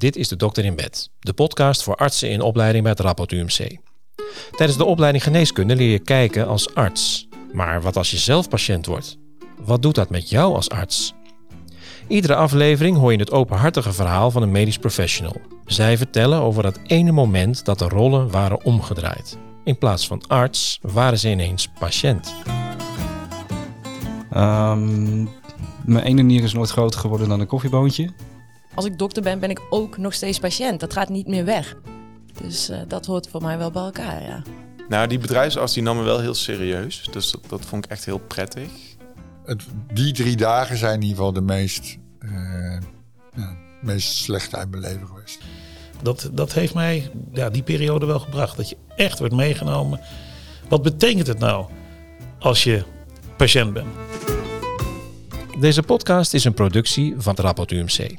Dit is de Dokter in Bed, de podcast voor artsen in opleiding bij het Rapport UMC. Tijdens de opleiding geneeskunde leer je kijken als arts. Maar wat als je zelf patiënt wordt? Wat doet dat met jou als arts? Iedere aflevering hoor je het openhartige verhaal van een medisch professional. Zij vertellen over dat ene moment dat de rollen waren omgedraaid. In plaats van arts waren ze ineens patiënt. Um, mijn ene nier is nooit groter geworden dan een koffieboontje. Als ik dokter ben, ben ik ook nog steeds patiënt. Dat gaat niet meer weg. Dus uh, dat hoort voor mij wel bij elkaar, ja. Nou, die bedrijfsarts die nam me wel heel serieus. Dus dat, dat vond ik echt heel prettig. Het, die drie dagen zijn in ieder geval de meest, uh, ja, meest slechte uit mijn leven geweest. Dat, dat heeft mij ja, die periode wel gebracht. Dat je echt wordt meegenomen. Wat betekent het nou als je patiënt bent? Deze podcast is een productie van het Rapport UMC.